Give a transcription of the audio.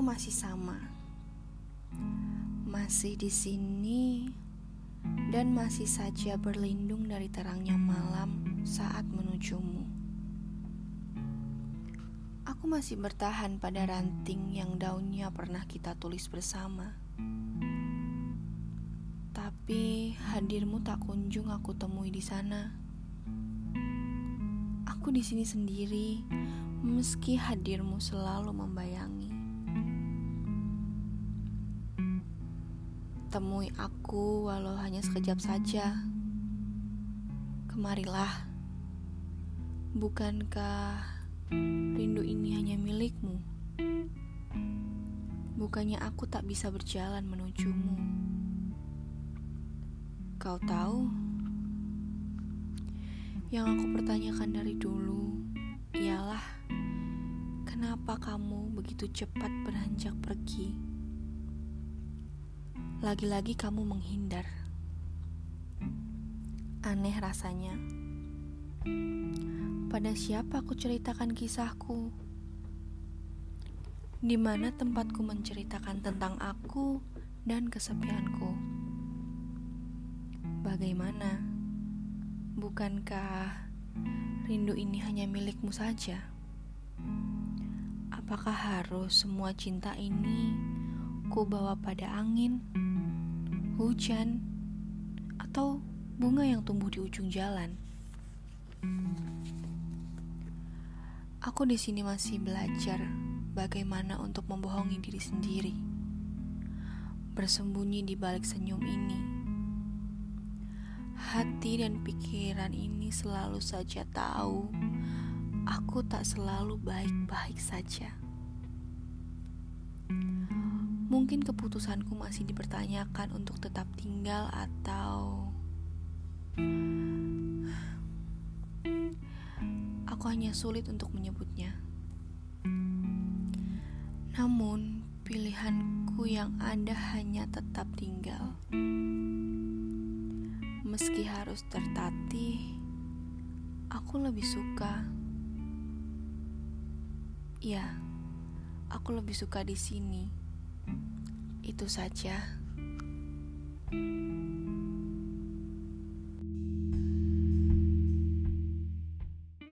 masih sama. Masih di sini dan masih saja berlindung dari terangnya malam saat menujumu. Aku masih bertahan pada ranting yang daunnya pernah kita tulis bersama. Tapi hadirmu tak kunjung aku temui di sana. Aku di sini sendiri, meski hadirmu selalu membayangi. Temui aku walau hanya sekejap saja. Kemarilah. Bukankah rindu ini hanya milikmu? Bukannya aku tak bisa berjalan menujumu. Kau tahu? Yang aku pertanyakan dari dulu ialah kenapa kamu begitu cepat beranjak pergi? Lagi-lagi kamu menghindar. Aneh rasanya. Pada siapa aku ceritakan kisahku? Di mana tempatku menceritakan tentang aku dan kesepianku? Bagaimana? Bukankah rindu ini hanya milikmu saja? Apakah harus semua cinta ini ku bawa pada angin, hujan, atau bunga yang tumbuh di ujung jalan? Aku di sini masih belajar bagaimana untuk membohongi diri sendiri, bersembunyi di balik senyum ini Hati dan pikiran ini selalu saja tahu aku tak selalu baik-baik saja. Mungkin keputusanku masih dipertanyakan untuk tetap tinggal atau aku hanya sulit untuk menyebutnya. Namun, pilihanku yang ada hanya tetap tinggal. Meski harus tertatih, aku lebih suka. Ya, aku lebih suka di sini. Itu saja.